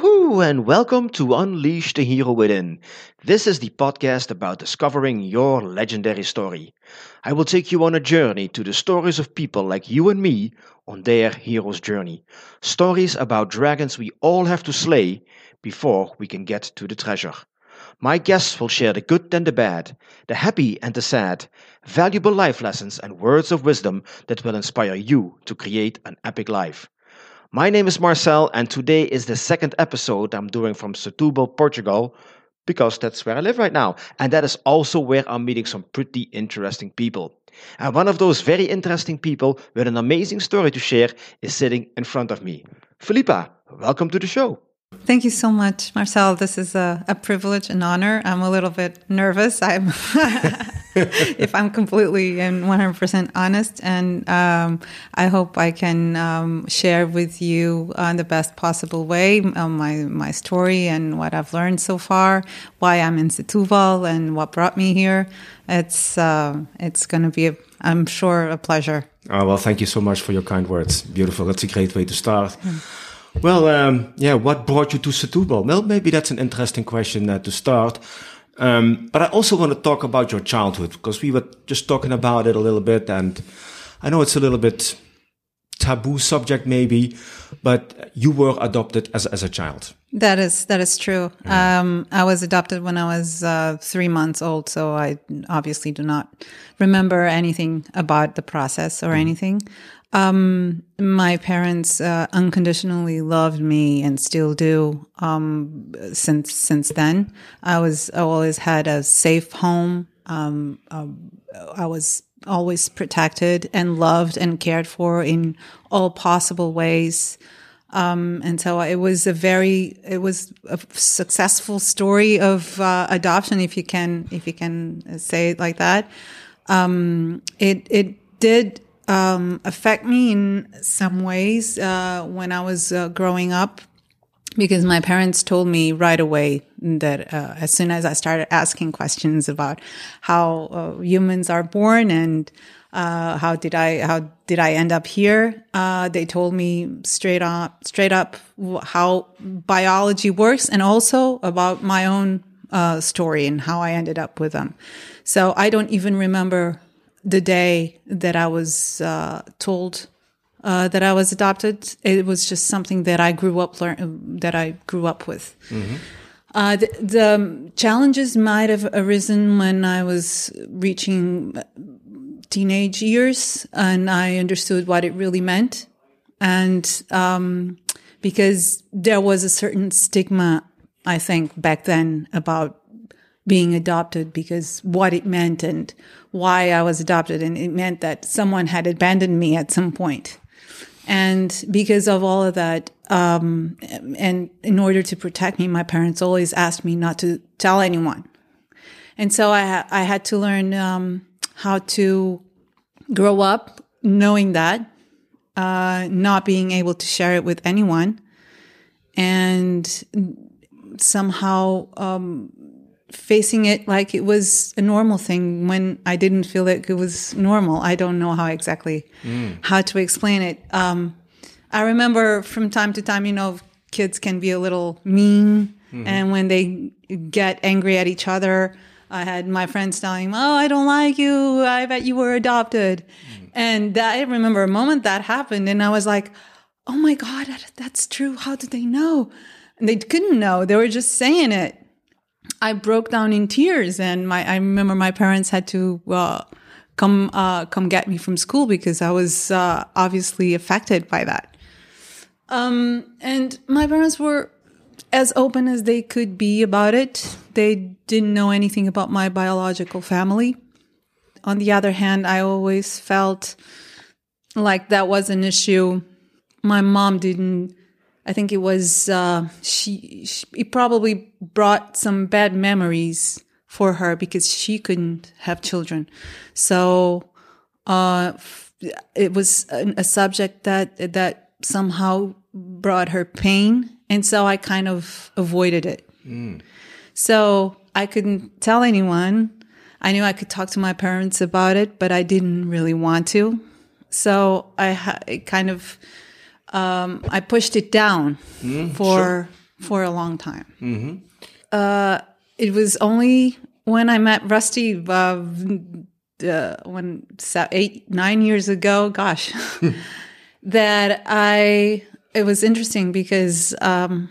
Woohoo, and welcome to Unleash the Hero Within. This is the podcast about discovering your legendary story. I will take you on a journey to the stories of people like you and me on their hero's journey. Stories about dragons we all have to slay before we can get to the treasure. My guests will share the good and the bad, the happy and the sad, valuable life lessons and words of wisdom that will inspire you to create an epic life. My name is Marcel, and today is the second episode I'm doing from Setúbal, Portugal, because that's where I live right now. And that is also where I'm meeting some pretty interesting people. And one of those very interesting people with an amazing story to share is sitting in front of me. Philippa, welcome to the show. Thank you so much, Marcel. This is a, a privilege and honor. I'm a little bit nervous. I'm, if I'm completely and 100% honest, and um, I hope I can um, share with you on the best possible way um, my my story and what I've learned so far, why I'm in Setúbal, and what brought me here. It's uh, it's going to be, a, I'm sure, a pleasure. Oh, well, thank you so much for your kind words. Beautiful. That's a great way to start. Mm. Well, um, yeah, what brought you to Setúbal? Well, maybe that's an interesting question uh, to start. Um, but I also want to talk about your childhood because we were just talking about it a little bit, and I know it's a little bit taboo subject, maybe, but you were adopted as as a child. That is that is true. Yeah. Um, I was adopted when I was uh, three months old, so I obviously do not remember anything about the process or mm. anything. Um, my parents uh, unconditionally loved me and still do. Um, since since then, I was I always had a safe home. Um, um, I was always protected and loved and cared for in all possible ways. Um, and so it was a very, it was a successful story of uh, adoption, if you can, if you can say it like that. Um, it it did um, affect me in some ways uh, when I was uh, growing up because my parents told me right away that uh, as soon as I started asking questions about how uh, humans are born and uh, how did I how did I end up here, uh, they told me straight up straight up how biology works and also about my own story and how I ended up with them. So I don't even remember the day that I was uh, told uh, that I was adopted, it was just something that I grew up learn that I grew up with. Mm-hmm. Uh, the, the, challenges might have arisen when I was reaching teenage years, and I understood what it really meant, and um, because there was a certain stigma, I think back then about being adopted because what it meant and why I was adopted. And it meant that someone had abandoned me at some point. And because of all of that, um, and in order to protect me, my parents always asked me not to tell anyone. And so I, ha- I had to learn um, how to grow up knowing that, uh, not being able to share it with anyone, and somehow um, facing it like it was a normal thing when I didn't feel like it was normal. I don't know how exactly mm. how to explain it. Um, I remember from time to time, you know, kids can be a little mean, mm-hmm. and when they get angry at each other, I had my friends telling, "Oh, I don't like you. I bet you were adopted," mm. and that, I remember a moment that happened, and I was like, "Oh my god, that, that's true. How did they know?" And they couldn't know; they were just saying it I broke down in tears, and my I remember my parents had to uh, come uh, come get me from school because I was uh, obviously affected by that. Um, and my parents were as open as they could be about it. They didn't know anything about my biological family. On the other hand, I always felt like that was an issue. My mom didn't I think it was uh, she, she. It probably brought some bad memories for her because she couldn't have children. So uh, it was a, a subject that that somehow brought her pain, and so I kind of avoided it. Mm. So I couldn't tell anyone. I knew I could talk to my parents about it, but I didn't really want to. So I, ha- I kind of um, I pushed it down mm, for sure. for a long time. Uh, it was only when I met Rusty uh, uh, when eight nine years ago. Gosh, that I it was interesting because um,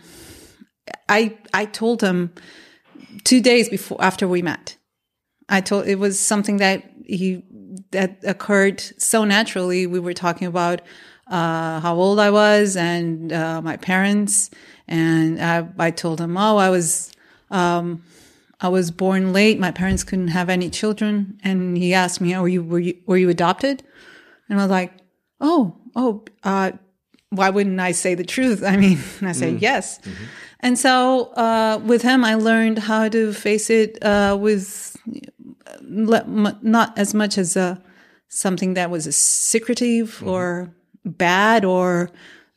I I told him two days before after we met. I told it was something that he that occurred so naturally. We were talking about uh, how old I was and uh, my parents, and I, I told him, "Oh, I was um, I was born late. My parents couldn't have any children." And he asked me, "Oh, were you were you were you adopted?" And I was like, "Oh, oh, uh, why wouldn't I say the truth? I mean, I say yes." And so uh, with him, I learned how to face it uh, with not as much as a something that was a secretive or bad or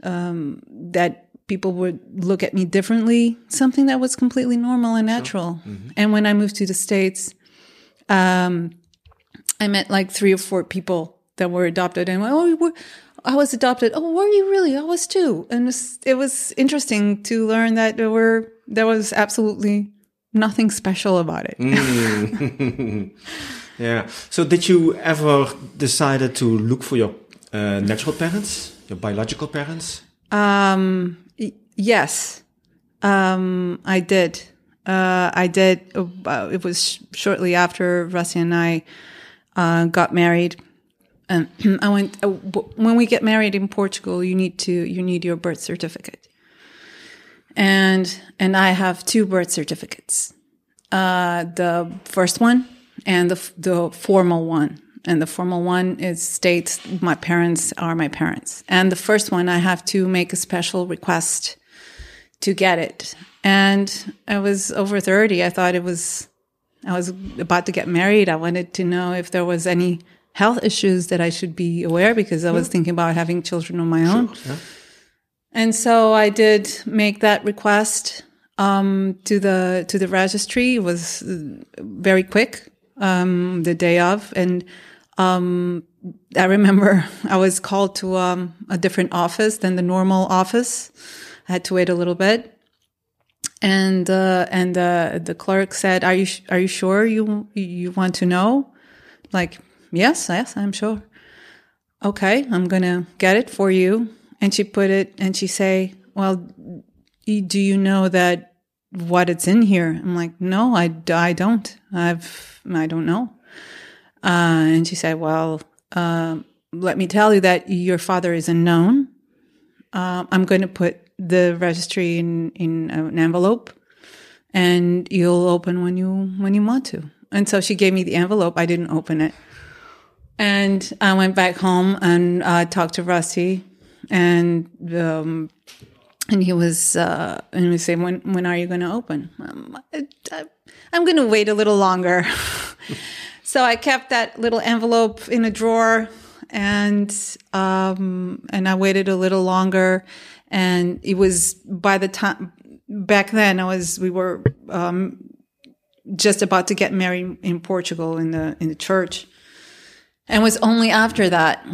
um, that people would look at me differently. Something that was completely normal and natural. And when I moved to the states, um, I met like three or four people that were adopted, and oh, were, I was adopted. Oh, were you really? I was too. And it was, it was interesting to learn that there were there was absolutely nothing special about it. Yeah. So, did you ever decided to look for your uh, natural parents, your biological parents? Um, yes, um, I did. Uh, I did. Uh, it was shortly after Rusty and I uh, got married. And I went uh, when we get married in Portugal. You need to you need your birth certificate, and and I have two birth certificates. Uh, the first one and the the formal one. And the formal one is states my parents are my parents. And the first one I have to make a special request to get it. And I was over 30. I thought it was I was about to get married. I wanted to know if there was any health issues that I should be aware because I was thinking about having children of my own. And so I did make that request um, to the to the registry. It was uh, very quick um, the day of, and um, I remember I was called to um, a different office than the normal office. I had to wait a little bit, and uh, and uh, the clerk said, "Are you are you sure you you want to know?" Like, yes, yes, I'm sure. Okay, I'm gonna get it for you. And she put it, and she say, "Well, do you know that what it's in here?" I'm like, "No, I I don't. I've I don't know." Uh, and she said, "Well, uh, let me tell you that your father is unknown. Uh, I'm going to put the registry in in an envelope, and you'll open when you when you want to." And so she gave me the envelope. I didn't open it, and I went back home and uh, talked to Rusty, and um, and he was uh, and he said, "When when are you going to open?" Um, I, I'm going to wait a little longer. so I kept that little envelope in a drawer, and um, and I waited a little longer, and it was by the time back then I was we were um, just about to get married in Portugal in the in the church, and it was only after that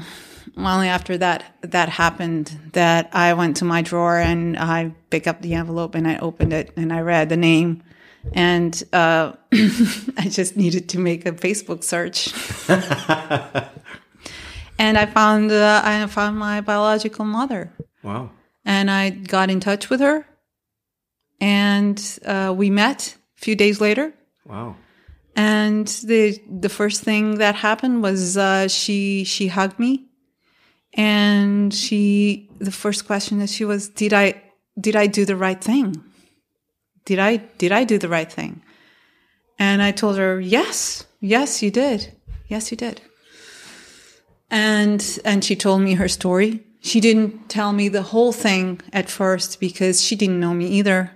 only after that that happened that I went to my drawer and I picked up the envelope and I opened it and I read the name and uh, I just needed to make a Facebook search. And I found uh, I found my biological mother. Wow. and I got in touch with her. And uh, we met a few days later. Wow. and the the first thing that happened was uh, she she hugged me. And she the first question that she was did i did i do the right thing did i did i do the right thing? And i told her yes yes you did. Yes you did. And and she told me her story. She didn't tell me the whole thing at first because she didn't know me either.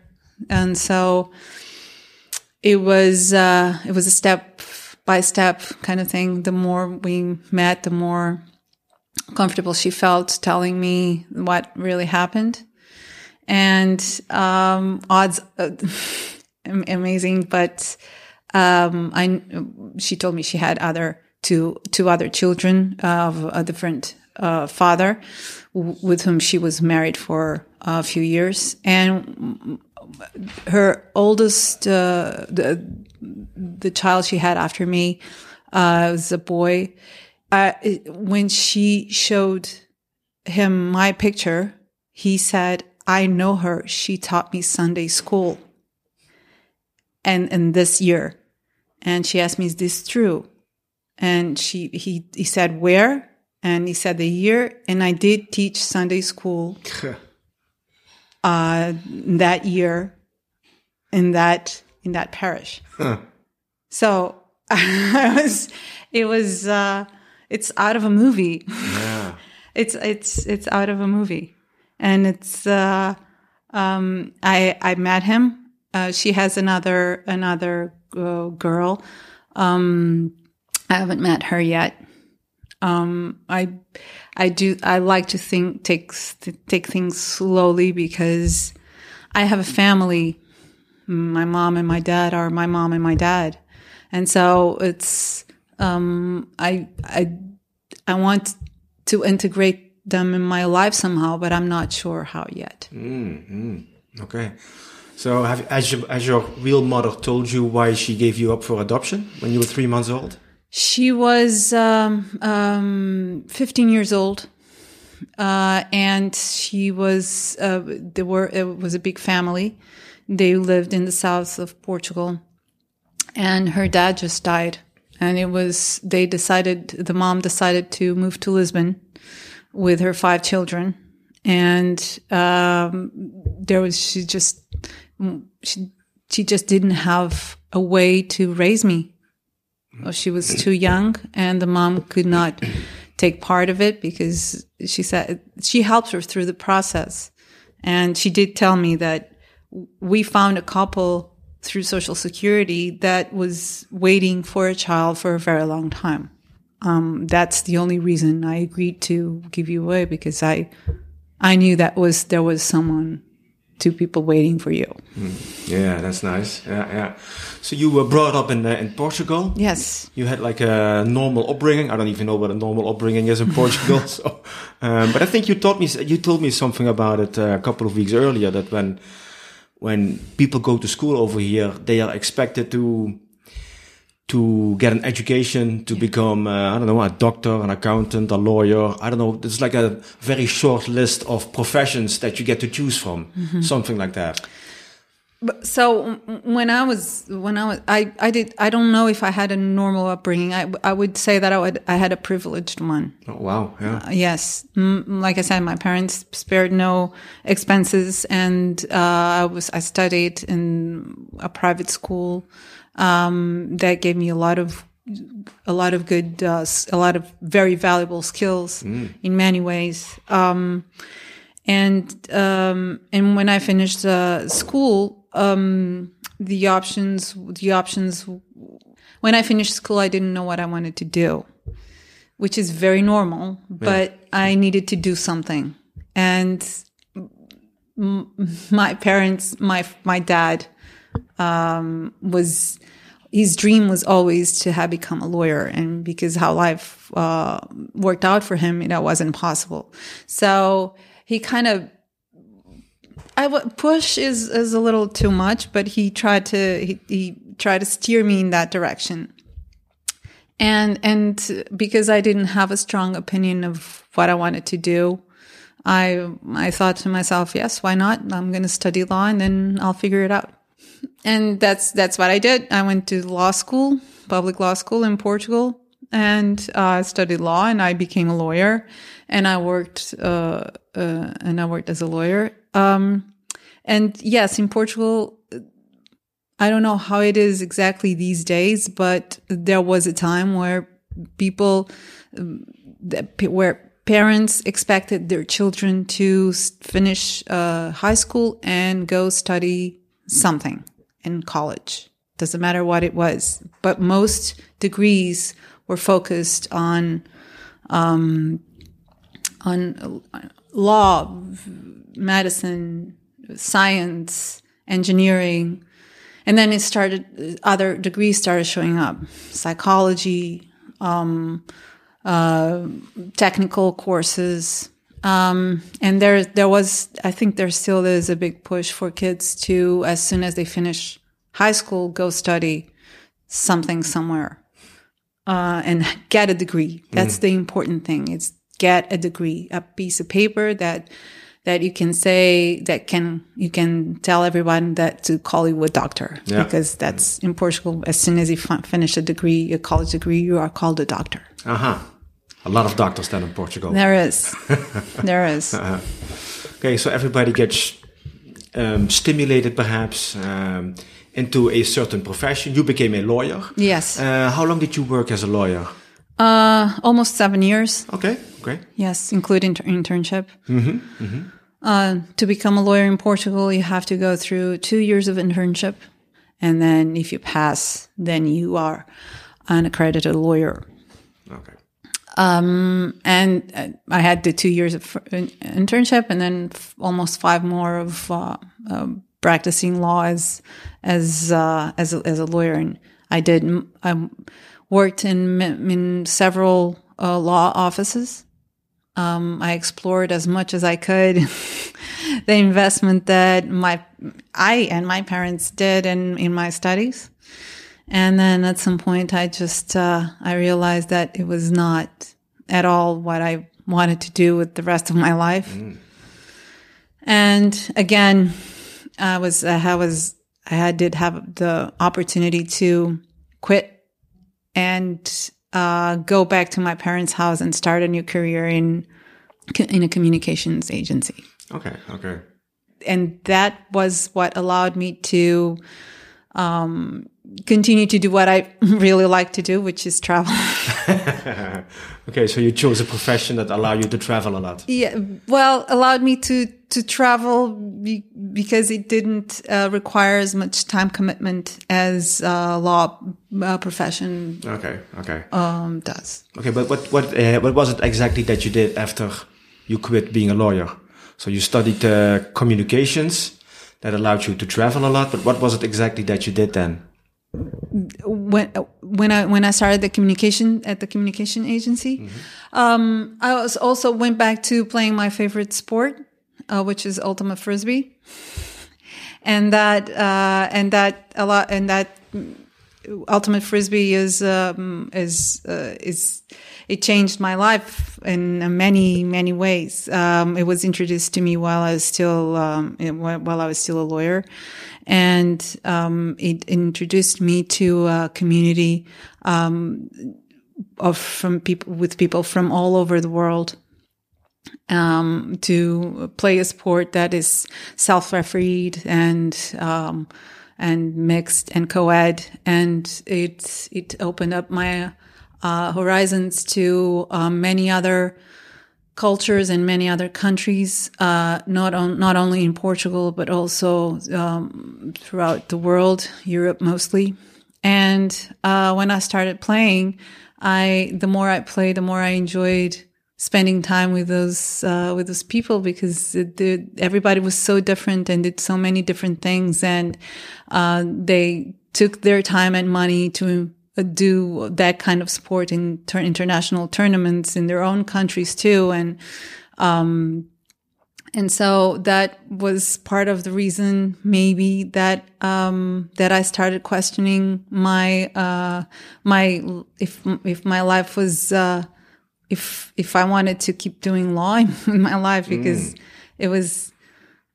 And so it was uh it was a step by step kind of thing. The more we met the more comfortable she felt telling me what really happened and um odds uh, amazing but um i she told me she had other two two other children of a different uh, father with whom she was married for a few years and her oldest, uh, the the child she had after me, uh, was a boy. When she showed him my picture, he said, "I know her. She taught me Sunday school." And and this year, and she asked me, "Is this true?" And she he he said, "Where?" And he said the year, and I did teach Sunday school uh, that year in that in that parish. So I was, it was, uh, it's out of a movie. Yeah. It's it's it's out of a movie, and it's. Uh, um, I I met him. Uh, she has another another uh, girl. Um, I haven't met her yet. Um, I I do I like to think take take things slowly because I have a family. My mom and my dad are my mom and my dad, and so it's um, I I I want to integrate them in my life somehow, but I'm not sure how yet. Okay. So, have, has, your, has your real mother told you why she gave you up for adoption when you were three months old? She was um, um, 15 years old, uh, and she was uh, there were it was a big family. They lived in the south of Portugal, and her dad just died. And it was they decided the mom decided to move to Lisbon with her five children, and um, there was she just she she just didn't have a way to raise me. She was too young and the mom could not take part of it because she said she helped her through the process. And she did tell me that we found a couple through social security that was waiting for a child for a very long time um, that's the only reason i agreed to give you away because i i knew that was there was someone two people waiting for you Yeah, that's nice. Yeah, yeah. So you were brought up in uh, in Portugal. yes You had like a normal upbringing. I don't even know what a normal upbringing is in Portugal. so, um, but I think you taught me, you told me something about it uh, a couple of weeks earlier. That when when people go to school over here, they are expected to to get an education to become uh, I don't know a doctor, an accountant, a lawyer. I don't know. It's like a very short list of professions that you get to choose from, something like that. But- so when I was when I was I I did I don't know if I had a normal upbringing. I I would say that I would I had a privileged one. Oh wow, yeah. Uh, yes, mm, like I said, my parents spared no expenses, and uh, I was I studied in a private school um, that gave me a lot of a lot of good uh, a lot of very valuable skills in many ways. Um, and um, and when I finished uh, school, um, the options the options when I finished school, I didn't know what I wanted to do, which is very normal. But I needed to do something, and m- my parents, my my dad, um, was his dream was always to have become a lawyer, and because how life uh, worked out for him, that wasn't possible. So he kind of I w- push is is a little too much, but he tried to he, he tried to steer me in that direction. And and because I didn't have a strong opinion of what I wanted to do, I I thought to myself, yes, why not? I'm going to study law and then I'll figure it out. And that's that's what I did. I went to law school, public law school in Portugal, and uh, studied law, and I became a lawyer, and I worked uh, uh, and I worked as a lawyer. Um, and yes, in Portugal, I don't know how it is exactly these days, but there was a time where people, where parents expected their children to finish uh, high school and go study something in college. Doesn't matter what it was, but most degrees were focused on um, on law, medicine, science, engineering, and then it started. Other degrees started showing up: psychology, um, uh, technical courses, Um, and there, there was, I think there still is a big push for kids to, as soon as they finish high school, go study something somewhere, uh, and get a degree. That's the important thing. It's get a degree, a piece of paper that, that you can say that can, you can tell everyone that to call you a doctor Yeah. because that's in Portugal. As soon as you fin- finish a degree, a college degree, you are called a doctor. Aha. A lot of doctors then in Portugal. There is, there is. Okay, so everybody gets um, stimulated perhaps um, into a certain profession. You became a lawyer. Yes. Uh, how long did you work as a lawyer? Uh, almost seven years. Okay, okay. Yes, including inter- internship. Uh, to become a lawyer in Portugal, you have to go through two years of internship, and then if you pass, then you are an accredited lawyer. Okay. And uh, I had the two years of internship, and then f- almost five more of uh, um, practicing law as as uh, as a, as a lawyer. And I did. I worked in in several uh, law offices. Um, I explored as much as I could the investment that my I and my parents did in in my studies. And then at some point, I just uh, I realized that it was not at all what I wanted to do with the rest of my life. And again, I was I was I had did have the opportunity to quit and uh, go back to my parents' house and start a new career in in a communications agency Okay, okay. and that was what allowed me to um, continue to do what I really like to do, which is travel. Okay, so you chose a profession that allowed you to travel a lot. yeah, well, allowed me to to travel be, because it didn't uh, require as much time commitment as uh, law uh, profession Okay, okay. um, does. Okay, but what what uh, what was it exactly that you did after you quit being a lawyer? So you studied uh, communications that allowed you to travel a lot, but what was it exactly that you did then? When when I when I started the communication at the communication agency, um, I was also went back to playing my favorite sport, uh, which is ultimate frisbee, and that uh, and that a lot and that ultimate frisbee is um, is uh, is it changed my life in many many ways. Um, it was introduced to me while I was still um, while I was still a lawyer, and um, it introduced me to a community um, of from people with people from all over the world um, to play a sport that is self-refereed and um, and mixed and co-ed, and it it opened up my uh, horizons to uh, many other cultures in many other countries, uh, not on not only in Portugal but also um, throughout the world, Europe mostly. And uh, when I started playing, I the more I played, the more I enjoyed spending time with those uh, with those people because it, the, everybody was so different and did so many different things, and uh, they took their time and money to do that kind of sport in tur- international tournaments in their own countries too, and um, and so that was part of the reason maybe that um, that I started questioning my uh, my if if my life was uh, if if I wanted to keep doing law in my life because it was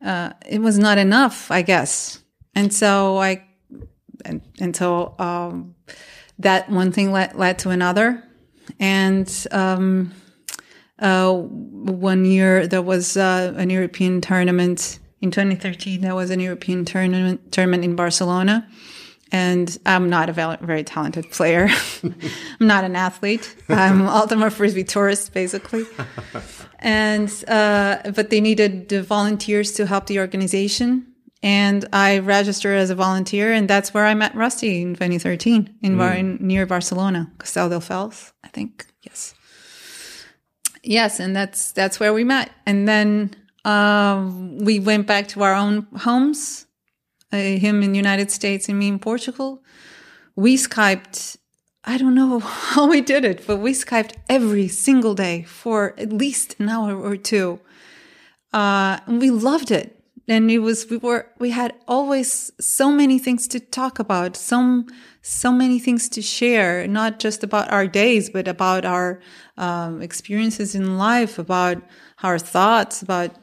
uh, it was not enough, I guess, and so I and and so um, that one thing led led to another, and um, uh, one year there was uh, an European tournament in 2013. There was an European tournament tournament in Barcelona, and I'm not a val- very talented player. I'm not an athlete. I'm all ultimate frisbee tourist, basically. And uh, but they needed volunteers to help the organization, and I registered as a volunteer, and that's where I met Rusty in 2013 in, Bar- in near Barcelona, Castelldefels, I think. Yes. Yes, and that's that's where we met, and then um, we went back to our own homes. Uh, him in the United States and me in Portugal. We skyped I don't know how we did it, but we Skyped every single day for at least an hour or two. Uh, and we loved it. And it was, we were, we had always so many things to talk about, some, so many things to share, not just about our days, but about our, um, experiences in life, about our thoughts, about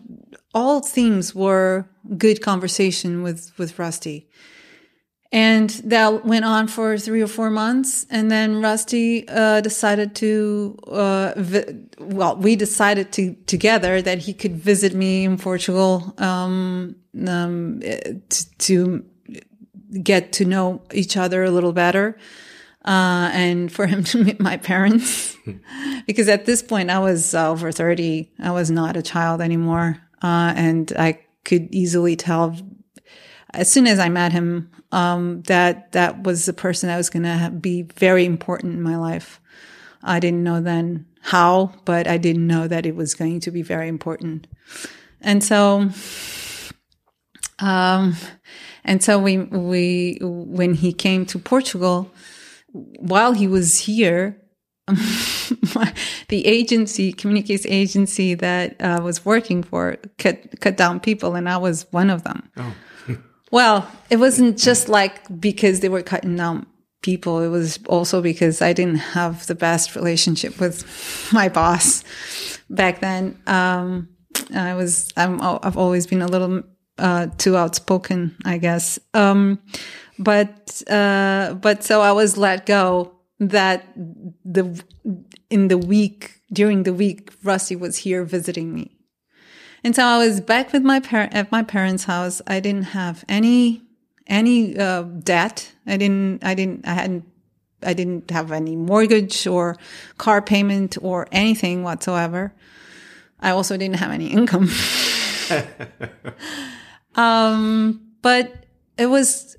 all things were good conversation with, with Rusty. And that went on for three or four months. And then Rusty uh, decided to, uh, vi- well, we decided to, together that he could visit me in Portugal um, um, to, to get to know each other a little better. Uh, and for him to meet my parents. because at this point, I was uh, over 30. I was not a child anymore. Uh, and I could easily tell as soon as I met him, um, that that was the person that was going to be very important in my life. I didn't know then how, but I didn't know that it was going to be very important. And so, um, and so we we when he came to Portugal, while he was here, the agency, communications agency that uh, was working for, cut cut down people, and I was one of them. Oh. Well, it wasn't just like because they were cutting down people. It was also because I didn't have the best relationship with my boss back then. Um, I was, I'm, I've always been a little uh, too outspoken, I guess. Um, but, uh, but so I was let go that the, in the week, during the week, Rusty was here visiting me. And so I was back with my par- at my parents' house. I didn't have any any uh, debt. I didn't. I didn't. I hadn't. I didn't have any mortgage or car payment or anything whatsoever. I also didn't have any income. um, but it was.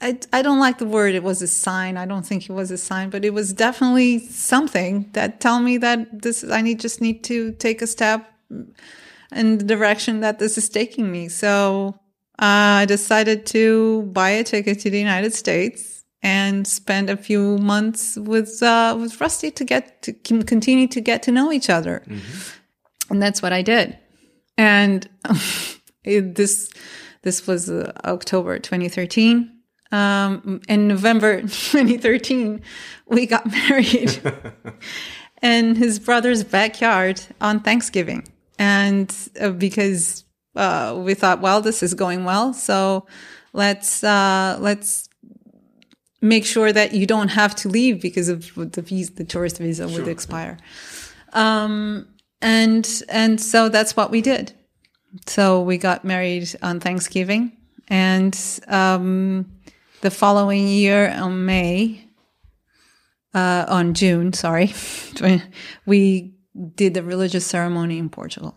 I, I don't like the word it was a sign i don't think it was a sign but it was definitely something that tell me that this i need just need to take a step in the direction that this is taking me. So uh, I decided to buy a ticket to the United States and spend a few months with uh, with Rusty to get to continue to get to know each other, mm-hmm. and that's what I did. And it, this this was uh, October 2013. Um, in November 2013, we got married in his brother's backyard on Thanksgiving and uh, because uh, we thought, well, this is going well, so let's uh, let's make sure that you don't have to leave because of the visa, the tourist visa sure. would expire. Um, and and so that's what we did. So we got married on Thanksgiving, and um, the following year on May, uh, on June, sorry, we did the religious ceremony in Portugal.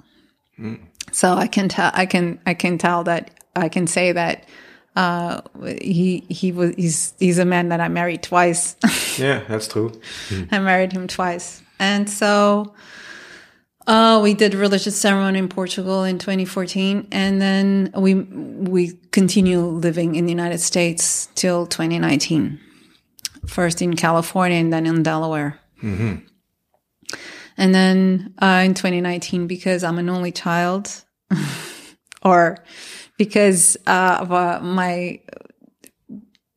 Mm. So I can tell, I can, I can tell that I can say that uh, he he was he's he's a man that I married twice. yeah, that's true. Mm. I married him twice, and so uh, we did religious ceremony in Portugal in 2014, and then we we continue living in the United States till 2019. First in California, and then in Delaware. Mm-hmm. And then uh, in 2019, because I'm an only child, or because uh, of uh, my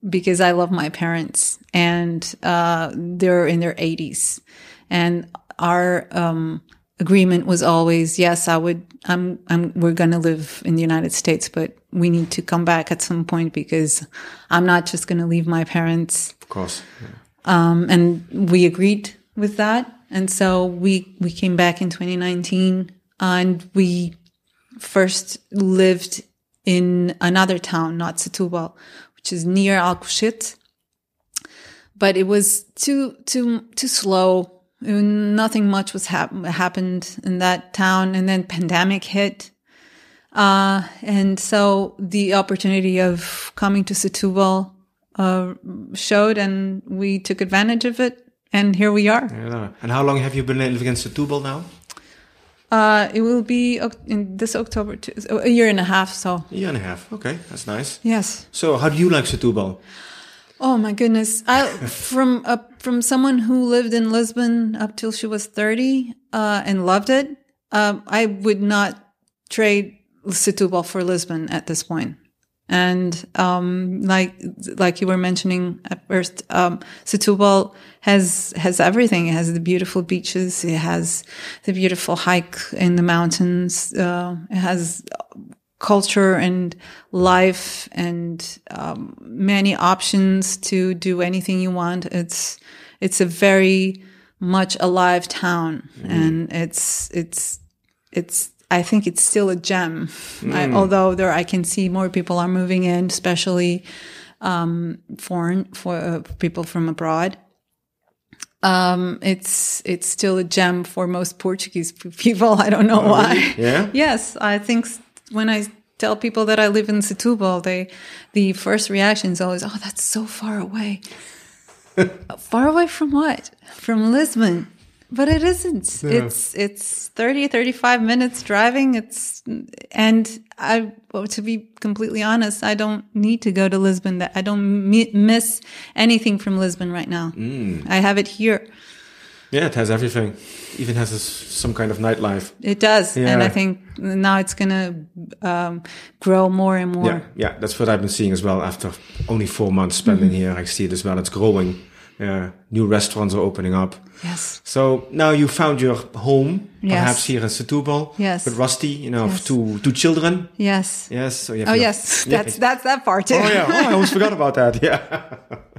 because I love my parents and uh, they're in their 80s, and our um, agreement was always yes, I would. I'm. I'm. We're gonna live in the United States, but we need to come back at some point because I'm not just gonna leave my parents. Of course. Yeah. Um, and we agreed with that and so we we came back in 2019 and we first lived in another town, not Setúbal, which is near Alcochete. But it was too too too slow. Nothing much was hap- happened in that town, and then pandemic hit. Uh, and so the opportunity of coming to Setúbal uh, showed, and we took advantage of it and here we are. Yeah. And how long have you been living in Setúbal now? Uh, it will be in this October, a year and a half. So a year and a half. Okay, that's nice. Yes. So how do you like Setúbal? Oh my goodness! I, from uh, from someone who lived in Lisbon up till she was thirty uh, and loved it, um, I would not trade Setúbal for Lisbon at this point. And um, like like you were mentioning at first, um, Setúbal has has everything. It has the beautiful beaches. It has the beautiful hike in the mountains. Uh, it has culture and life and um, many options to do anything you want. It's it's a very much alive town, mm. and it's it's it's. I think it's still a gem, mm. I, although there I can see more people are moving in, especially um, foreign for uh, people from abroad. Um, it's it's still a gem for most Portuguese people. I don't know oh, why. Really? Yeah. yes, I think when I tell people that I live in Setúbal, they the first reaction is always, "Oh, that's so far away." far away from what? From Lisbon. But it isn't. Yeah. It's it's 30 35 minutes driving. It's and I well, to be completely honest, I don't need to go to Lisbon. That I don't miss anything from Lisbon right now. Mm. I have it here. Yeah, it has everything. Even has a, some kind of nightlife. It does, yeah. and I think now it's gonna um, grow more and more. Yeah, yeah, that's what I've been seeing as well. After only four months spending mm -hmm. here, I see it as well. It's growing. Yeah, new restaurants are opening up. Yes. So now you found your home, yes. perhaps here in Setúbal. Yes. With Rusty, you know, yes. two two children. Yes. Yes. So you oh yes, that's that's that part too. Oh yeah, oh, I almost forgot about that. Yeah.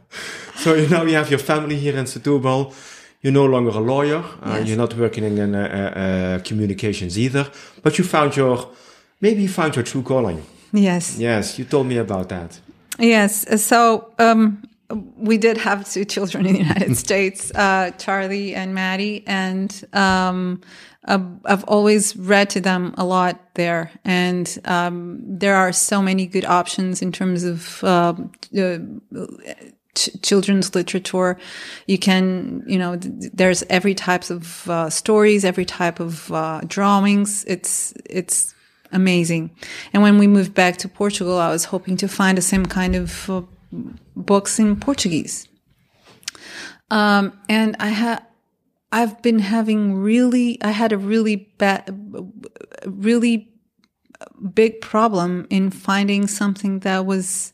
so now you have your family here in Setúbal you're no longer a lawyer. Uh, yes. You're not working in uh, uh, communications either. But you found your, maybe you found your true calling. Yes. Yes. You told me about that. Yes. So um, we did have two children in the United States, uh, Charlie and Maddie, and um, I've always read to them a lot there, and um, there are so many good options in terms of uh, ch- children's literature. You can, you know, th- there's every types of uh, stories, every type of uh, drawings. It's it's amazing. And when we moved back to Portugal, I was hoping to find the same kind of uh, books in Portuguese. Um, and I had. I've been having really, I had a really bad, really big problem in finding something that was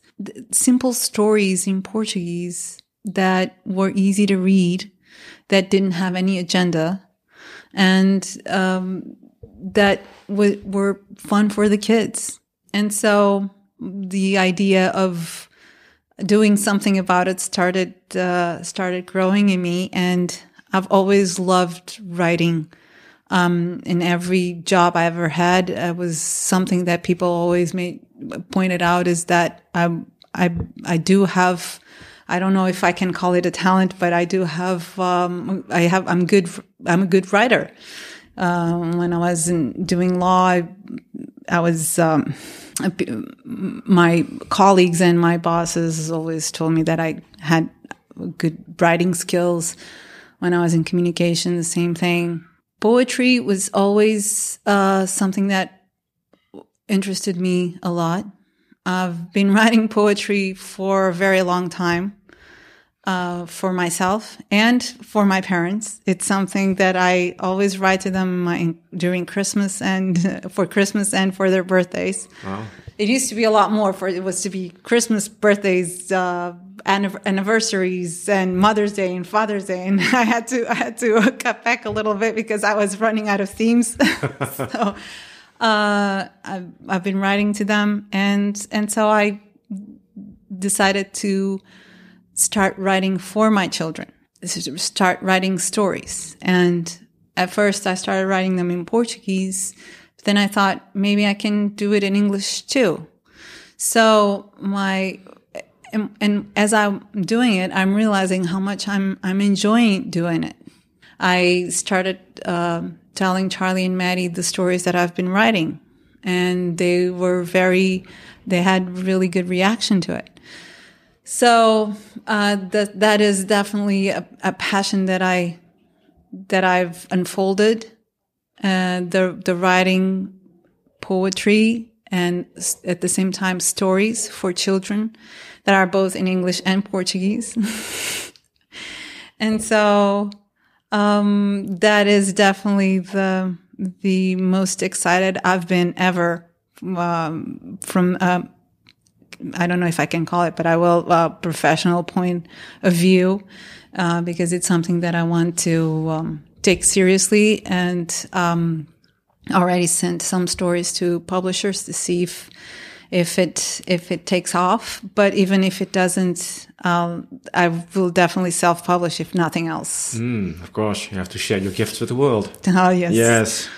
simple stories in Portuguese that were easy to read, that didn't have any agenda, and um, that were fun for the kids. And so the idea of doing something about it started uh, started growing in me, and I've always loved writing. Um, in every job I ever had, it was something that people always made pointed out is that I, I, I do have, I don't know if I can call it a talent, but I do have, um, I have, I'm good, I'm a good writer. Um, when I was in, doing law, I, I was, um, my colleagues and my bosses always told me that I had good writing skills. When I was in communication, the same thing. Poetry was always uh, something that interested me a lot. I've been writing poetry for a very long time. Uh, for myself and for my parents. It's something that I always write to them my, during Christmas and for Christmas and for their birthdays. Wow. It used to be a lot more for it was to be Christmas, birthdays, uh, anniversaries, and Mother's Day and Father's Day, and I had to I had to cut back a little bit because I was running out of themes. so uh, I've, I've been writing to them, and and so I decided to start writing for my children. Start writing stories, and at first I started writing them in Portuguese. But then I thought maybe I can do it in English too. So my and, and, as I'm doing it, I'm realizing how much I'm I'm enjoying doing it. I started um, telling Charlie and Maddie the stories that I've been writing. And they were very, they had really good reaction to it. So uh, that that is definitely a, a, passion that I that I've unfolded. Uh, the the writing poetry and at the same time stories for children that are both in English and Portuguese. and so um, that is definitely the the most excited I've been ever um, from. Uh, I don't know if I can call it, but I will uh, professional point of view uh, because it's something that I want to um, take seriously and um, already sent some stories to publishers to see if if it if it takes off. But even if it doesn't, um, I will definitely self publish if nothing else. Mm, of course, you have to share your gifts with the world. Oh yes, yes.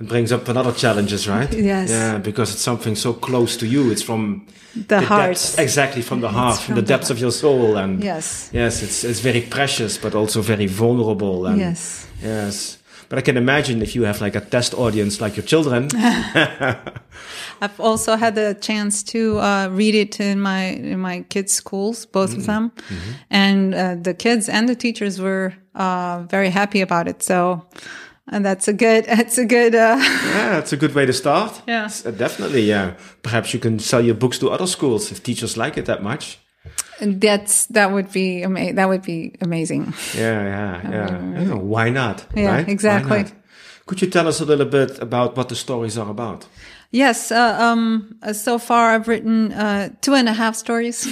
It brings up another challenges, right? Yes. Yeah, because it's something so close to you. It's from the, the heart. Depths, exactly from the heart, from, from, the depths the of your soul, and yes, yes, it's it's very precious, but also very vulnerable. And yes, yes. But I can imagine if you have like a test audience like your children. I've also had the chance to uh, read it in my in my kids' schools, both mm -hmm. of them, mm -hmm. and uh, the kids and the teachers were uh, very happy about it. So. And that's a good. that's a good. Uh, yeah, it's a good way to start. Yeah, uh, definitely. Yeah, perhaps you can sell your books to other schools if teachers like it that much. That's that would be ama- that would be amazing. Yeah, yeah, yeah. yeah why not? Yeah, right? exactly. Could you tell us a little bit about what the stories are about? Yes. Uh, um, uh, so far, I've written uh, two and a half stories.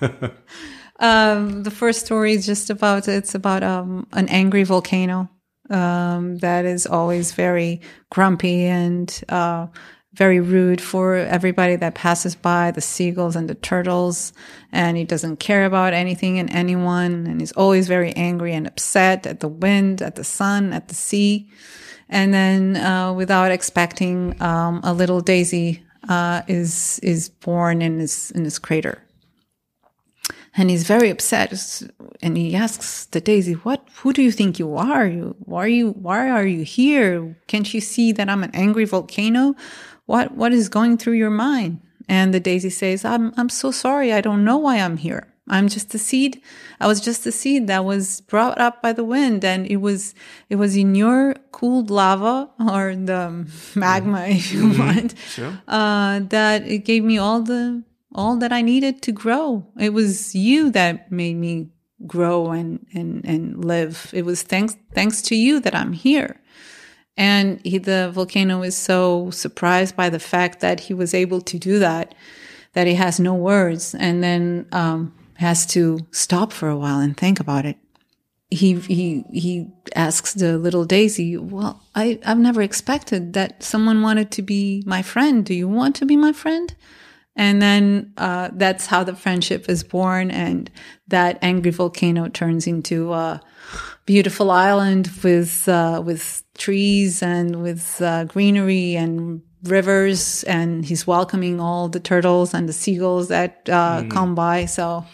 um, the first story is just about it's about um, an angry volcano um, that is always very grumpy and uh, very rude for everybody that passes by, the seagulls and the turtles. And he doesn't care about anything and anyone. And he's always very angry and upset at the wind, at the sun, at the sea. And then, uh, without expecting, um, a little daisy, uh, is, is born in his, in his crater. And he's very upset. And he asks the daisy, what, who do you think you are? You, why are you, why are you here? Can't you see that I'm an angry volcano? what what is going through your mind and the daisy says i'm i'm so sorry i don't know why i'm here i'm just a seed i was just a seed that was brought up by the wind and it was it was in your cooled lava or the magma if you mm-hmm. want sure. uh, that it gave me all the all that i needed to grow it was you that made me grow and and and live it was thanks thanks to you that i'm here and he, the volcano is so surprised by the fact that he was able to do that, that he has no words and then um, has to stop for a while and think about it. He, he, he asks the little Daisy, well, I, I've never expected that someone wanted to be my friend. Do you want to be my friend? And then uh, that's how the friendship is born, and that angry volcano turns into a beautiful island with uh, with trees and with uh, greenery and rivers, and he's welcoming all the turtles and the seagulls that uh, mm. come by. So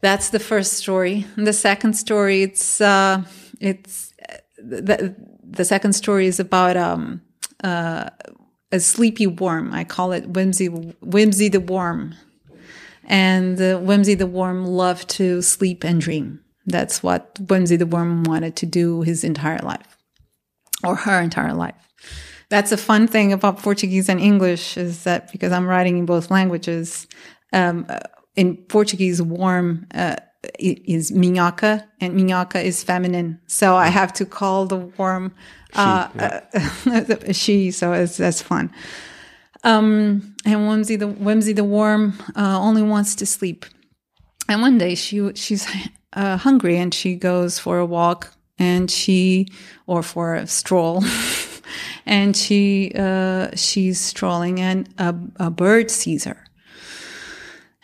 that's the first story. And the second story, it's uh, it's the the second story is about um, uh, a sleepy worm. I call it Whimsy Whimsy the worm. And uh, Whimsy the worm loved to sleep and dream. That's what Whimsy the worm wanted to do his entire life or her entire life. That's a fun thing about Portuguese and English is that because I'm writing in both languages, um, uh, in Portuguese, worm uh, is minhoca and minhoca is feminine. So I have to call the worm uh, she, yeah. uh, she so it's, that's fun. Um, and Whimsy the Whimsy the worm uh, only wants to sleep. And one day she she's uh, hungry and she goes for a walk and she or for a stroll and she uh, she's strolling and a, a, bird sees her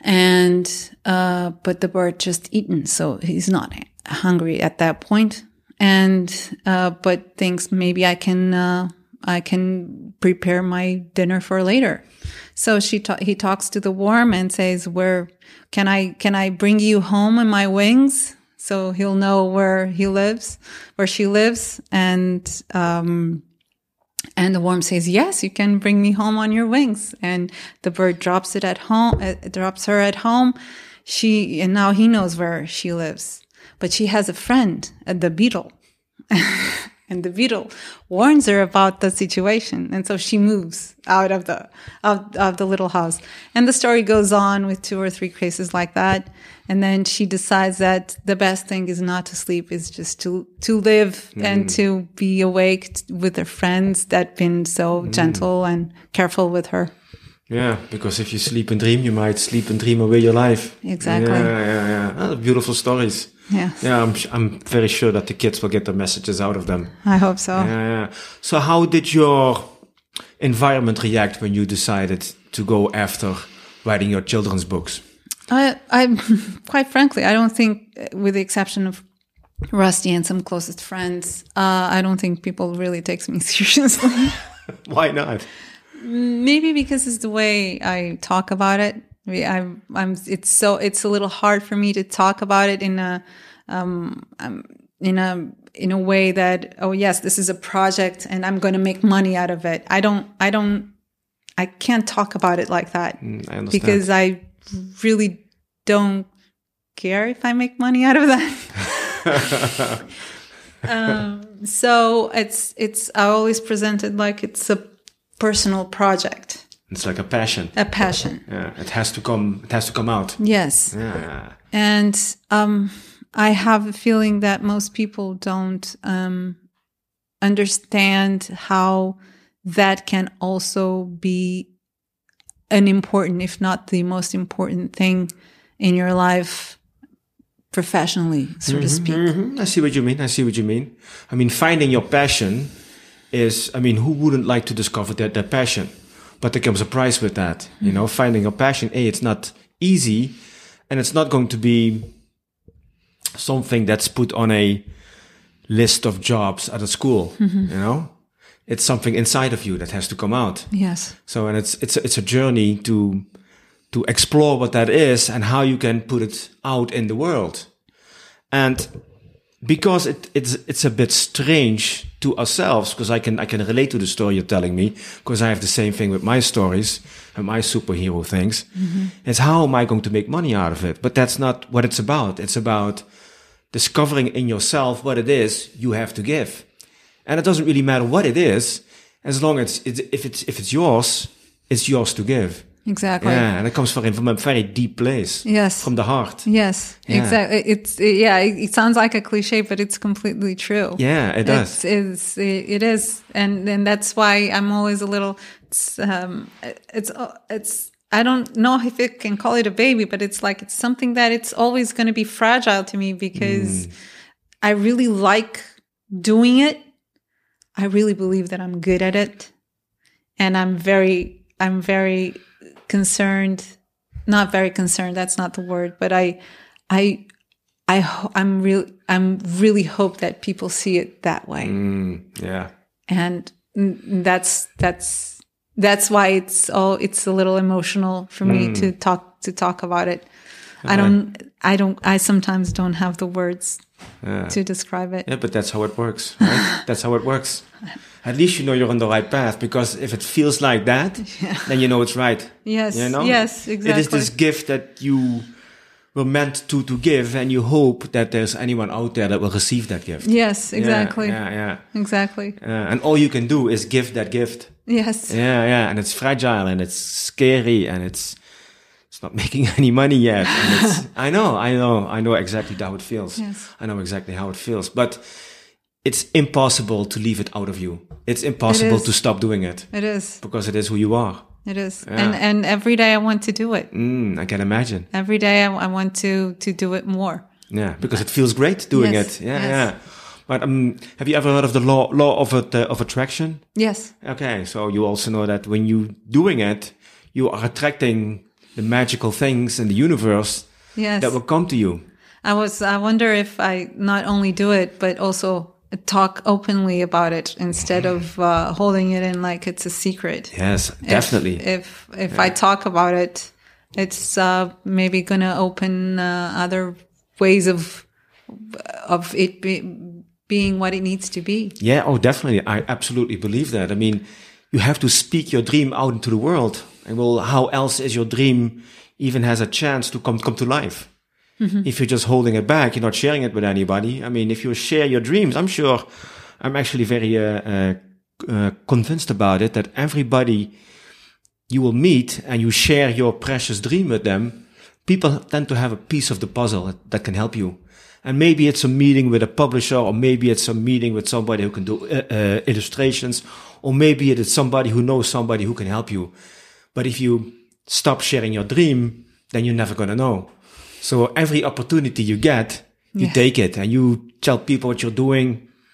and uh, but the bird just eaten so he's not hungry at that point. and uh, but thinks maybe i can uh, i can prepare my dinner for later. So she ta- he talks to the worm and says where can i can i bring you home in my wings? So he'll know where he lives, where she lives, and um, and the worm says, "Yes, you can bring me home on your wings." And the bird drops it at home, uh, drops her at home. She and now he knows where she lives, but she has a friend, uh, the beetle. And the beetle warns her about the situation. And so she moves out of the, of, of the little house. And the story goes on with two or three cases like that. And then she decides that the best thing is not to sleep, is just to, to live and to be awake with her friends that been so gentle and careful with her. Yeah, because if you sleep and dream, you might sleep and dream away your life. Exactly. Yeah, yeah, yeah. Ah, beautiful stories. Yes. Yeah, I'm, I'm very sure that the kids will get the messages out of them. I hope so. Yeah, yeah. So how did your environment react when you decided to go after writing your children's books? I, I, quite frankly, I don't think, with the exception of Rusty and some closest friends, uh, I don't think people really takes me seriously. Why not? Maybe because it's the way I talk about it. I mean, I'm, I'm, it's so, it's a little hard for me to talk about it in a, um, um, in a, in a way that, oh yes, this is a project and I'm going to make money out of it. I don't, I don't, I can't talk about it like that Mm, I understand. because I really don't care if I make money out of that. um, so it's it's I always presented like it's a personal project, it's like a passion. a passion. Yeah, it has to come. It has to come out. Yes, Yeah, and um, I have a feeling that most people don't um, understand how that can also be an important, if not the most important thing in your life professionally, so to speak. Mhm, I see what you mean. I see what you mean. I mean, finding your passion is. I mean, who wouldn't like to discover their, their passion? But there comes a price with that. You know, mm. finding your passion. A, it's not easy, and it's not going to be something that's put on a list of jobs at a school. Mm-hmm. You know, it's something inside of you that has to come out. Yes. So, and it's it's it's a journey to to explore what that is and how you can put it out in the world. And because it, it's it's a bit strange to ourselves, because I can I can relate to the story you're telling me, because I have the same thing with my stories and my superhero things. Mm-hmm. It's how am I going to make money out of it? But that's not what it's about. It's about discovering in yourself what it is you have to give. And it doesn't really matter what it is, as long as it's, if it's if it's yours, it's yours to give. Exactly. Yeah, and it comes from from a very deep place. Yes. From the heart. Yes, Yeah. exactly. It's yeah. It, it sounds like a cliche, but it's completely true. Yeah, it does. It's, it's it is, and and that's why I'm always a little. It's um, it's it's. I don't know if it can call it a baby, but it's like it's something that it's always going to be fragile to me because Mm. I really like doing it. I really believe that I'm good at it, and I'm very I'm very concerned. Not very concerned. That's not the word, but I I I I'm real I'm really hope that people see it that way, Mm, yeah. and mm, that's that's that's why it's all it's a little emotional for me to talk to talk about it. I don't I don't I sometimes don't have the words Yeah. to describe it. Yeah, but that's how it works, right? that's how it works. At least you know you're on the right path because if it feels like that, then you know it's right. Yes, You know? yes, exactly. It is this gift that you were meant to to give, and you hope that there's anyone out there that will receive that gift. Yes, Yeah, exactly, Yeah, yeah. exactly. Uh, and all you can do is give that gift. Yes, Yeah, yeah, and it's fragile and it's scary and it's it's not making any money yet. And it's I know, I know, I know exactly how it feels. Yes. I know exactly how it feels, but it's impossible to leave it out of you. It's impossible is. to stop doing it it is. because it is who you are. It is, Yeah. and and every day I want to do it. Mm, I can imagine. Every day I, I want to to do it more. Yeah, because it feels great doing Yes, it. Yeah, yes. yeah. But um, have you ever heard of the law law of uh, of attraction? Yes, Okay, so you also know that when you doing it, you are attracting the magical things in the universe yes. that will come to you. I was. I wonder if I not only do it, but also talk openly about it instead of uh, holding it in like it's a secret. Yes, If- definitely. If if, I talk about it, it's uh, maybe gonna open uh, other ways of of it be, being what it needs to be. yeah, oh, definitely. I absolutely believe that. I mean, you have to speak your dream out into the world. And well, how else is your dream even has a chance to come come to life? If you're just holding it back, you're not sharing it with anybody. I mean, if you share your dreams, I'm sure I'm actually very uh, uh, uh, convinced about it that everybody you will meet and you share your precious dream with them, people tend to have a piece of the puzzle that can help you. And maybe it's a meeting with a publisher, or maybe it's a meeting with somebody who can do uh, uh, illustrations, or maybe it is somebody who knows somebody who can help you. But if you stop sharing your dream, then you're never going to know. So every opportunity you get, you Yes. take it and you tell people what you're doing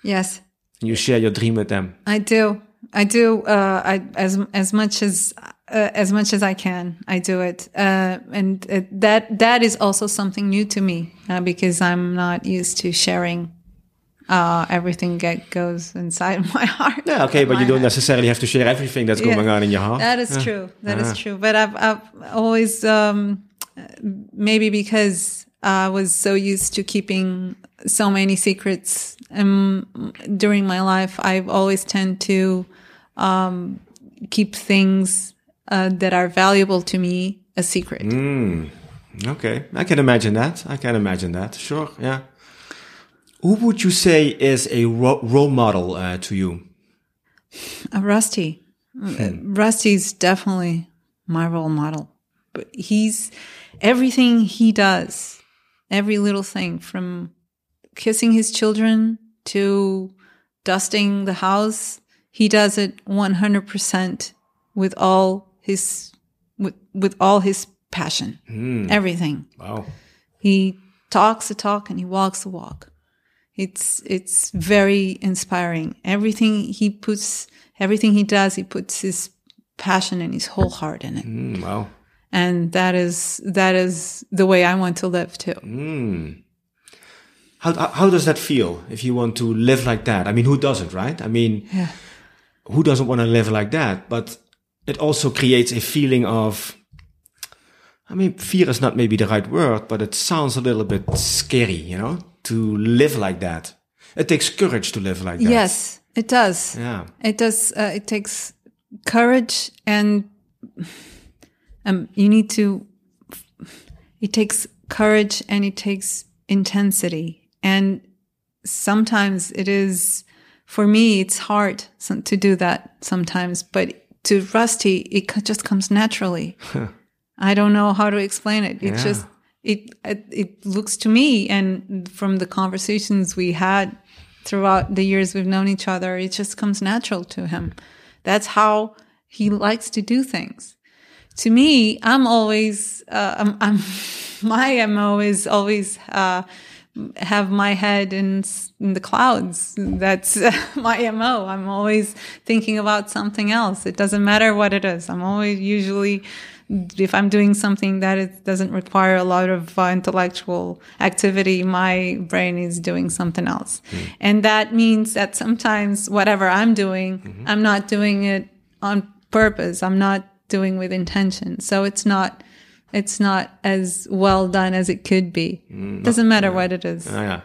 Yes, and you share your dream with them. I do. I do. Uh, I as as much as uh, as much as I can, I do it. Uh, and uh, that that is also something new to me uh, because I'm not used to sharing uh, everything that goes inside my heart. Yeah, okay, but you don't head. necessarily have to share everything that's Yeah. going on in your heart. That is true. That is true. But I've, I've always, um, maybe because I was so used to keeping so many secrets um, during my life, I've always tend to um, keep things uh, that are valuable to me a secret. Okay, I can imagine that. I can imagine that. Sure, yeah. Who would you say is a ro- role model uh, to you? Uh, Rusty. Uh, Rusty's definitely my role model. But he's everything he does, every little thing from kissing his children to dusting the house, he does it 100% with all his with, with all his passion. Everything. Wow. He talks the talk and he walks the walk. It's it's very inspiring. Everything he puts, everything he does, he puts his passion and his whole heart in it. Mm, wow. And that is that is the way I want to live too. How, how how does that feel if you want to live like that? I mean, who doesn't, right? I mean, Yeah. who doesn't want to live like that? But it also creates a feeling of, I mean, fear is not maybe the right word, but it sounds a little bit scary, you know, to live like that. It takes courage to live like that. Yes, it does. Yeah. It does. Uh, it takes courage, and um, you need to. It takes courage, and it takes intensity, and sometimes it is. For me, it's hard to do that sometimes, but to Rusty, it just comes naturally. I don't know how to explain it. It Yeah. just it, it it looks to me, and from the conversations we had throughout the years we've known each other, it just comes natural to him. That's how he likes to do things. To me, I'm always uh, I'm, I'm my mo is always uh, have my head in, in the clouds. That's my mo. I'm always thinking about something else. It doesn't matter what it is. I'm always usually if I'm doing something that it doesn't require a lot of uh, intellectual activity, my brain is doing something else. And that means that sometimes whatever I'm doing, I'm not doing it on purpose. I'm not doing with intention. So it's not, it's not as well done as it could be. Doesn't matter what it is. Ah, yeah.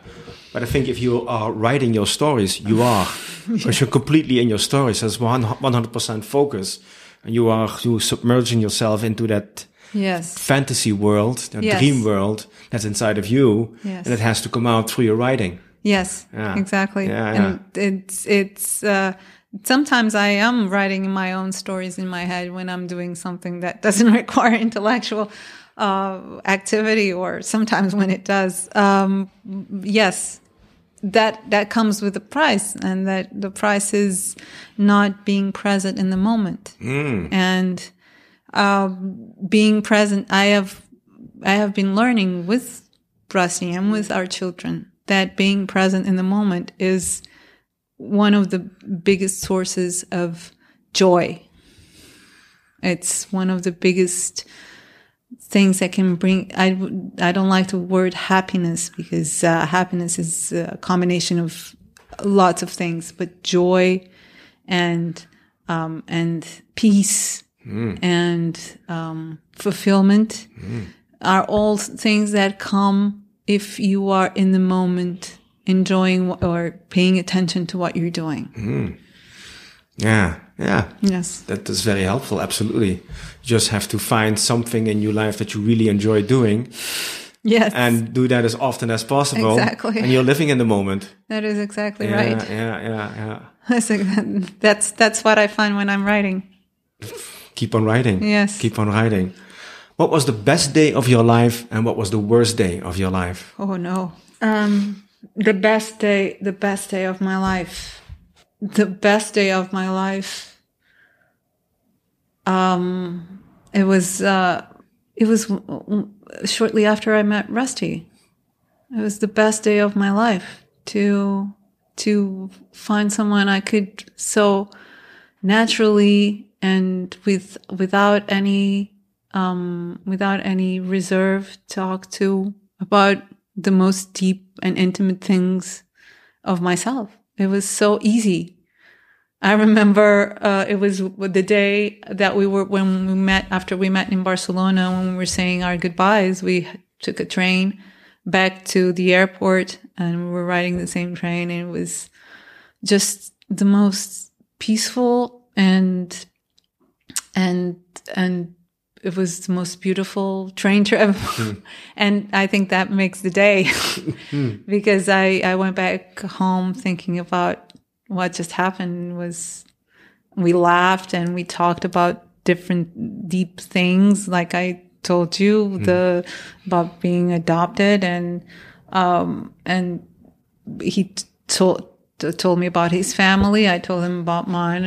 But I think if you are writing your stories, you are. Because you're completely in your stories. as one, 100% focus. And you are you submerging yourself into that Yes. fantasy world, that Yes. dream world that's inside of you. Yes. And it has to come out through your writing. Yes, Yeah. exactly. Yeah, and it's it's uh, sometimes I am writing my own stories in my head when I'm doing something that doesn't require intellectual uh, activity, or sometimes when it does. Um, yes, that that comes with a price, and that the price is not being present in the moment and um, being present. I have I have been learning with Rusty and with our children that being present in the moment is one of the biggest sources of joy. It's one of the biggest things that can bring. I I don't like the word happiness because uh, happiness is a combination of lots of things, but joy and um, and peace and um, fulfillment are all things that come if you are in the moment enjoying or paying attention to what you're doing. Yeah. Yeah. Yes. That is very helpful. Absolutely. You just have to find something in your life that you really enjoy doing Yes. and do that as often as possible. Exactly. And you're living in the moment. that is exactly Yeah, right. Yeah, yeah, yeah. That's, that's that's what I find when I'm writing. Keep on writing. Yes. Keep on writing. What was the best day of your life and what was the worst day of your life? Oh no. Um the best day the best day of my life. The best day of my life. Um it was uh it was shortly after I met Rusty. It was the best day of my life to to find someone I could so naturally and with without any um, without any reserve talk to about the most deep and intimate things of myself. It was so easy. I remember uh, it was the day that we were when we met after we met in Barcelona when we were saying our goodbyes. We took a train back to the airport and we were riding the same train and it was just the most peaceful and and and it was the most beautiful train trip hmm. and i think that makes the day. Hmm. Because i i went back home thinking about what just happened was we laughed and we talked about different deep things like i told you hmm. the about being adopted and um and he told told me about his family. I told him about mine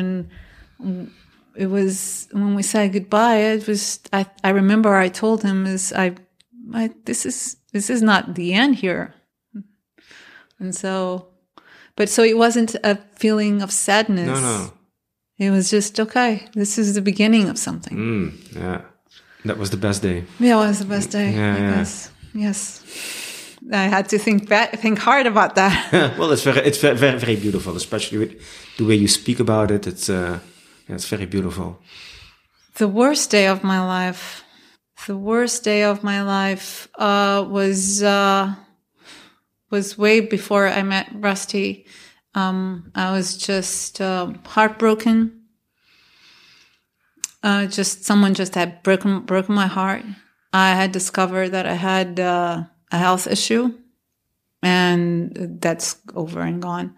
and it was when we said goodbye it was i i remember i told him is i i this is this is not the end here and so but so it wasn't a feeling of sadness No, no. it was just okay this is the beginning of something Mm, yeah. That was the best day. yeah it was the best day Yeah, I yeah. guess. yes i had to think back think hard about that well, it's very, it's very, very, very beautiful, especially with the way you speak about it. It's, uh, it's very beautiful. The worst day of my life. The worst day of my life uh, was uh, was way before I met Rusty. Um, I was just uh, heartbroken. Uh, just someone just had broken broken my heart. I had discovered that I had uh, a health issue, and that's over and gone.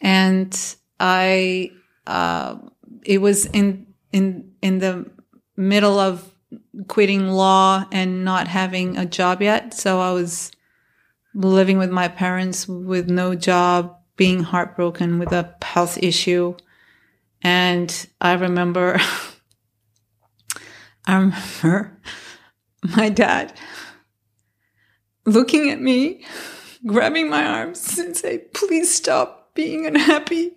And I, uh, it was in in in the middle of quitting law and not having a job yet. So I was living with my parents with no job, being heartbroken with a health issue. And I remember, I remember my dad looking at me, grabbing my arms and say, please stop being unhappy.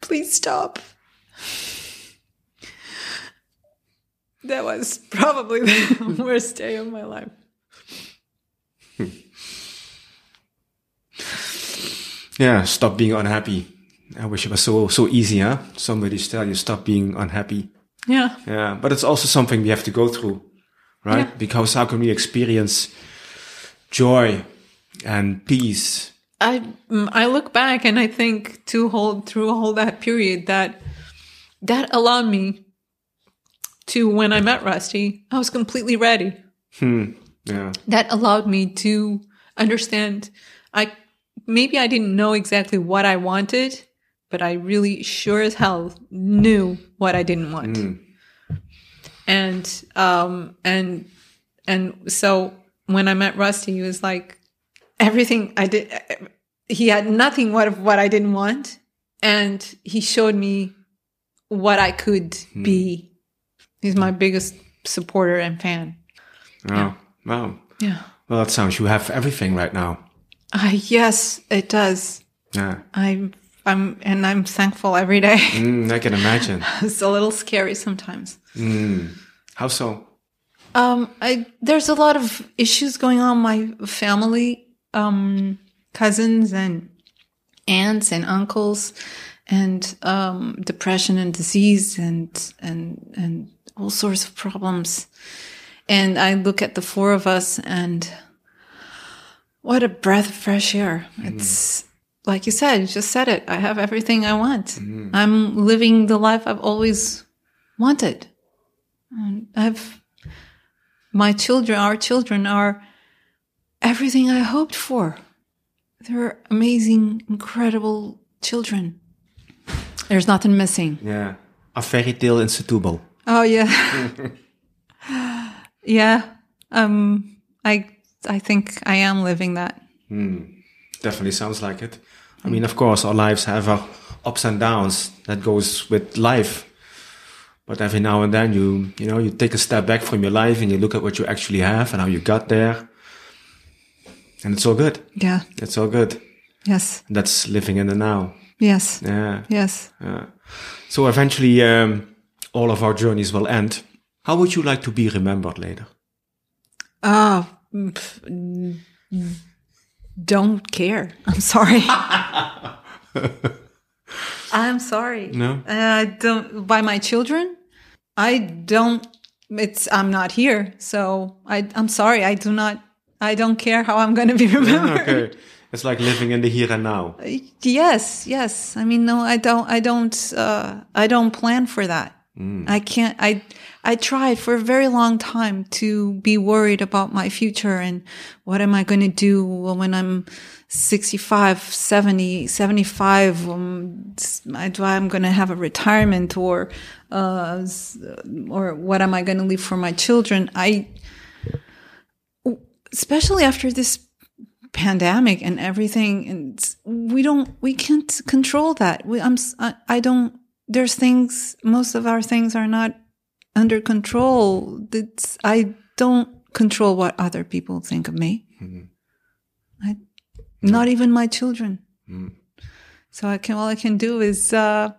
Please stop. That was probably the worst day of my life. Yeah, stop being unhappy. I wish it was so so easy, huh? Somebody tell you stop being unhappy. Yeah. Yeah, but it's also something we have to go through, right? Yeah. Because how can we experience joy and peace? I mm, I look back and I think to hold through all that period that that allowed me to when I met Rusty, I was completely ready. Yeah, That allowed me to understand I maybe I didn't know exactly what I wanted, but I really sure as hell knew what I didn't want. And um and and so when I met Rusty, he was like everything I did he had nothing what of what I didn't want and he showed me what I could be. He's my biggest supporter and fan. wow, wow. Yeah. Well, that sounds you have everything right now. Uh, yes, it does. Yeah, I'm I'm and I'm thankful every day. mm, I can imagine. it's a little scary sometimes. How so? Um, I there's a lot of issues going on my family, um, cousins and aunts and uncles, and um, depression and disease and and and all sorts of problems. And I look at the four of us, and what a breath of fresh air! It's like you said, you just said it. I have everything I want. I'm living the life I've always wanted. And I've my children, our children are everything I hoped for. They're amazing, incredible children. There's nothing missing. Yeah. A fairy tale in Setúbal. Oh yeah. yeah. Um I I think I am living that. Definitely sounds like it. I mean, of course, our lives have our ups and downs. That goes with life. But every now and then, you you know, you take a step back from your life and you look at what you actually have and how you got there, and it's all good. Yeah. It's all good. Yes. That's living in the now. Yes. Yeah. Yes. yeah. So eventually, um, all of our journeys will end. How would you like to be remembered later? Oh, mm, don't care. I'm sorry. I'm sorry. No? I don't. By my children, I don't. It's. I'm not here, so I. I'm sorry. I do not. I don't care how I'm going to be remembered. okay. It's like living in the here and now. Yes, yes. I mean, no, I don't. I don't. Uh, I don't plan for that. I can't. I. I tried for a very long time to be worried about my future and what am I going to do when I'm 65, 70, 75. Um, I, do I'm going to have a retirement or, uh, or what am I going to leave for my children? I, especially after this pandemic and everything and we don't we can't control that we i'm I, I don't there's things most of our things are not under control it's, i don't control what other people think of me I, not even my children so i can all i can do is uh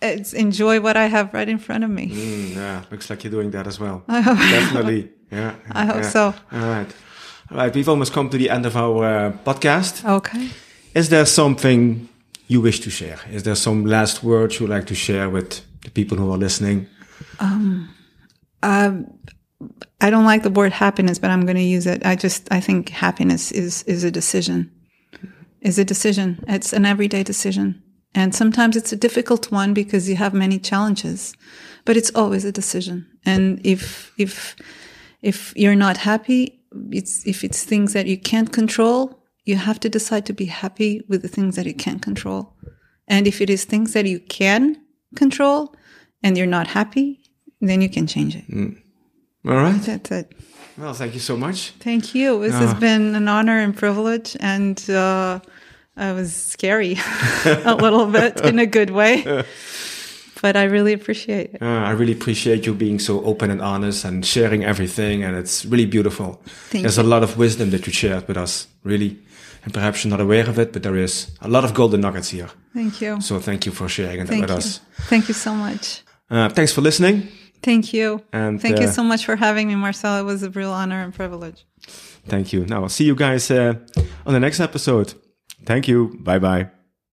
it's enjoy what i have right in front of me Mm, yeah, looks like you're doing that as well. I hope- Definitely. Yeah. I hope yeah. so. All right. All right. We've almost come to the end of our uh, podcast. okay Is there something you wish to share? Is there some last words you'd like to share with the people who are listening? um I don't like the word happiness, but I'm going to use it. I just, I think happiness is, is a decision, is a decision. It's an everyday decision. And sometimes it's a difficult one because you have many challenges, but it's always a decision. And if, if, if you're not happy, it's, if it's things that you can't control, you have to decide to be happy with the things that you can't control. And if it is things that you can control and you're not happy, then you can change it. All right. That's it. Well, thank you so much. Thank you. This has been an honor and privilege, and uh, it was scary a little bit in a good way. But I really appreciate it. Uh, I really appreciate you being so open and honest and sharing everything, and it's really beautiful. Thank There's a lot of wisdom that you shared with us, really. And perhaps you're not aware of it, but there is a lot of golden nuggets here. Thank you. So thank you for sharing that Thank with you. us. Thank you so much. Uh, thanks for listening. Thank you. And, Thank you uh, so much for having me, Marcel. It was a real honor and privilege. Thank you. Now I'll see you guys uh, on the next episode. Thank you. Bye bye.